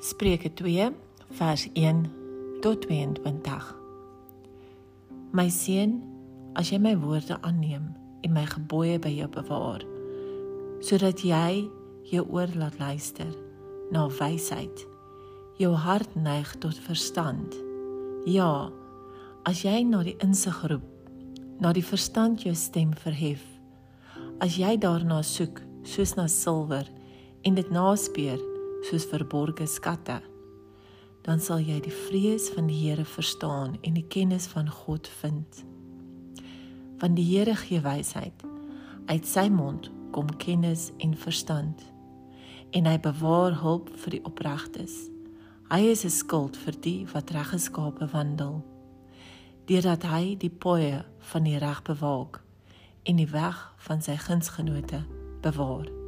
Spreuke 2 vers 1 tot 22 My seun, as jy my woorde aanneem en my gebooie by jou bewaar, sodat jy jou oor laat luister na wysheid, jou hart neig tot verstand. Ja, as jy na die insig roep, na die verstand jou stem verhef, as jy daarna soek soos na silwer en dit naspeur soos verborgde skatte, dan sal jy die vrees van die Here verstaan en die kennis van God vind. Want die Here gee wysheid. Uit sy mond kom kennis en verstand. En hy bewaar hulp vir die opregtes. Hy is 'n skild vir die wat reggeskape wandel. Deurdat hy die paaie van die reg bewaak en die weg van sy gunsgenote bewaar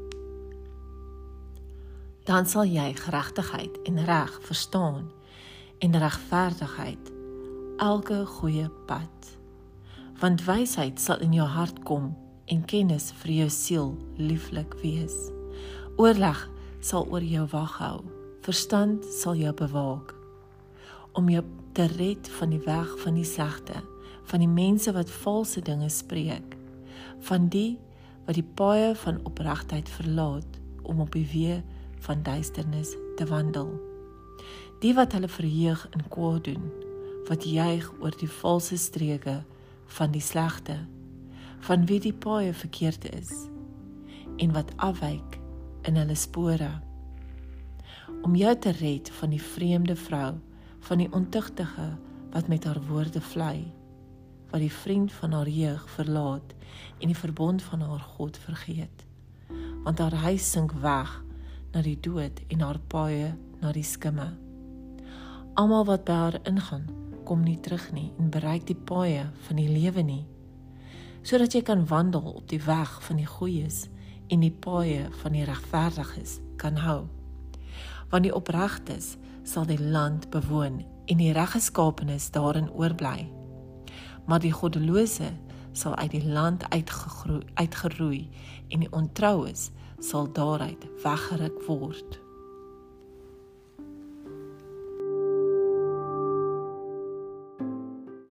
dan sal jy geregtigheid en reg verstaan en regverdigheid elke goeie pad. Want wysheid sal in jou hart kom en kennis vir jou siel lieflik wees. Oorleg sal oor jou wag hou. Verstand sal jou bewaak. Om jou te red van die weg van die slegte van die mense wat valse dinge spreek van die wat die paaie van opregtheid verlaat om op die weë van duisternis te wandel. Die wat hulle verheug in kwaad doen, wat juig oor die valse streke van die slegte, van wie die paaie verkeerd is en wat afwyk in hulle spore. Om jou te red van die vreemde vrou, van die ontugtige wat met haar woorde vlei, wat die vriend van haar jeug verlaat en die verbond van haar God vergeet. Want haar huis sink weg na die dood en haar paaie na die skimme. Almal wat by haar ingaan, kom nie terug nie en bereik die paaie van die lewe nie. Sodat jy kan wandel op die weg van die goeies en die paaie van die regverdiges kan hou. Want die opregtes sal die land bewoon en die reggeskaapenes daarin oorbly. Maar die goddelose sal uit die land uitgegroei uitgeroei en die ontroues sal daaruit weggeruk word.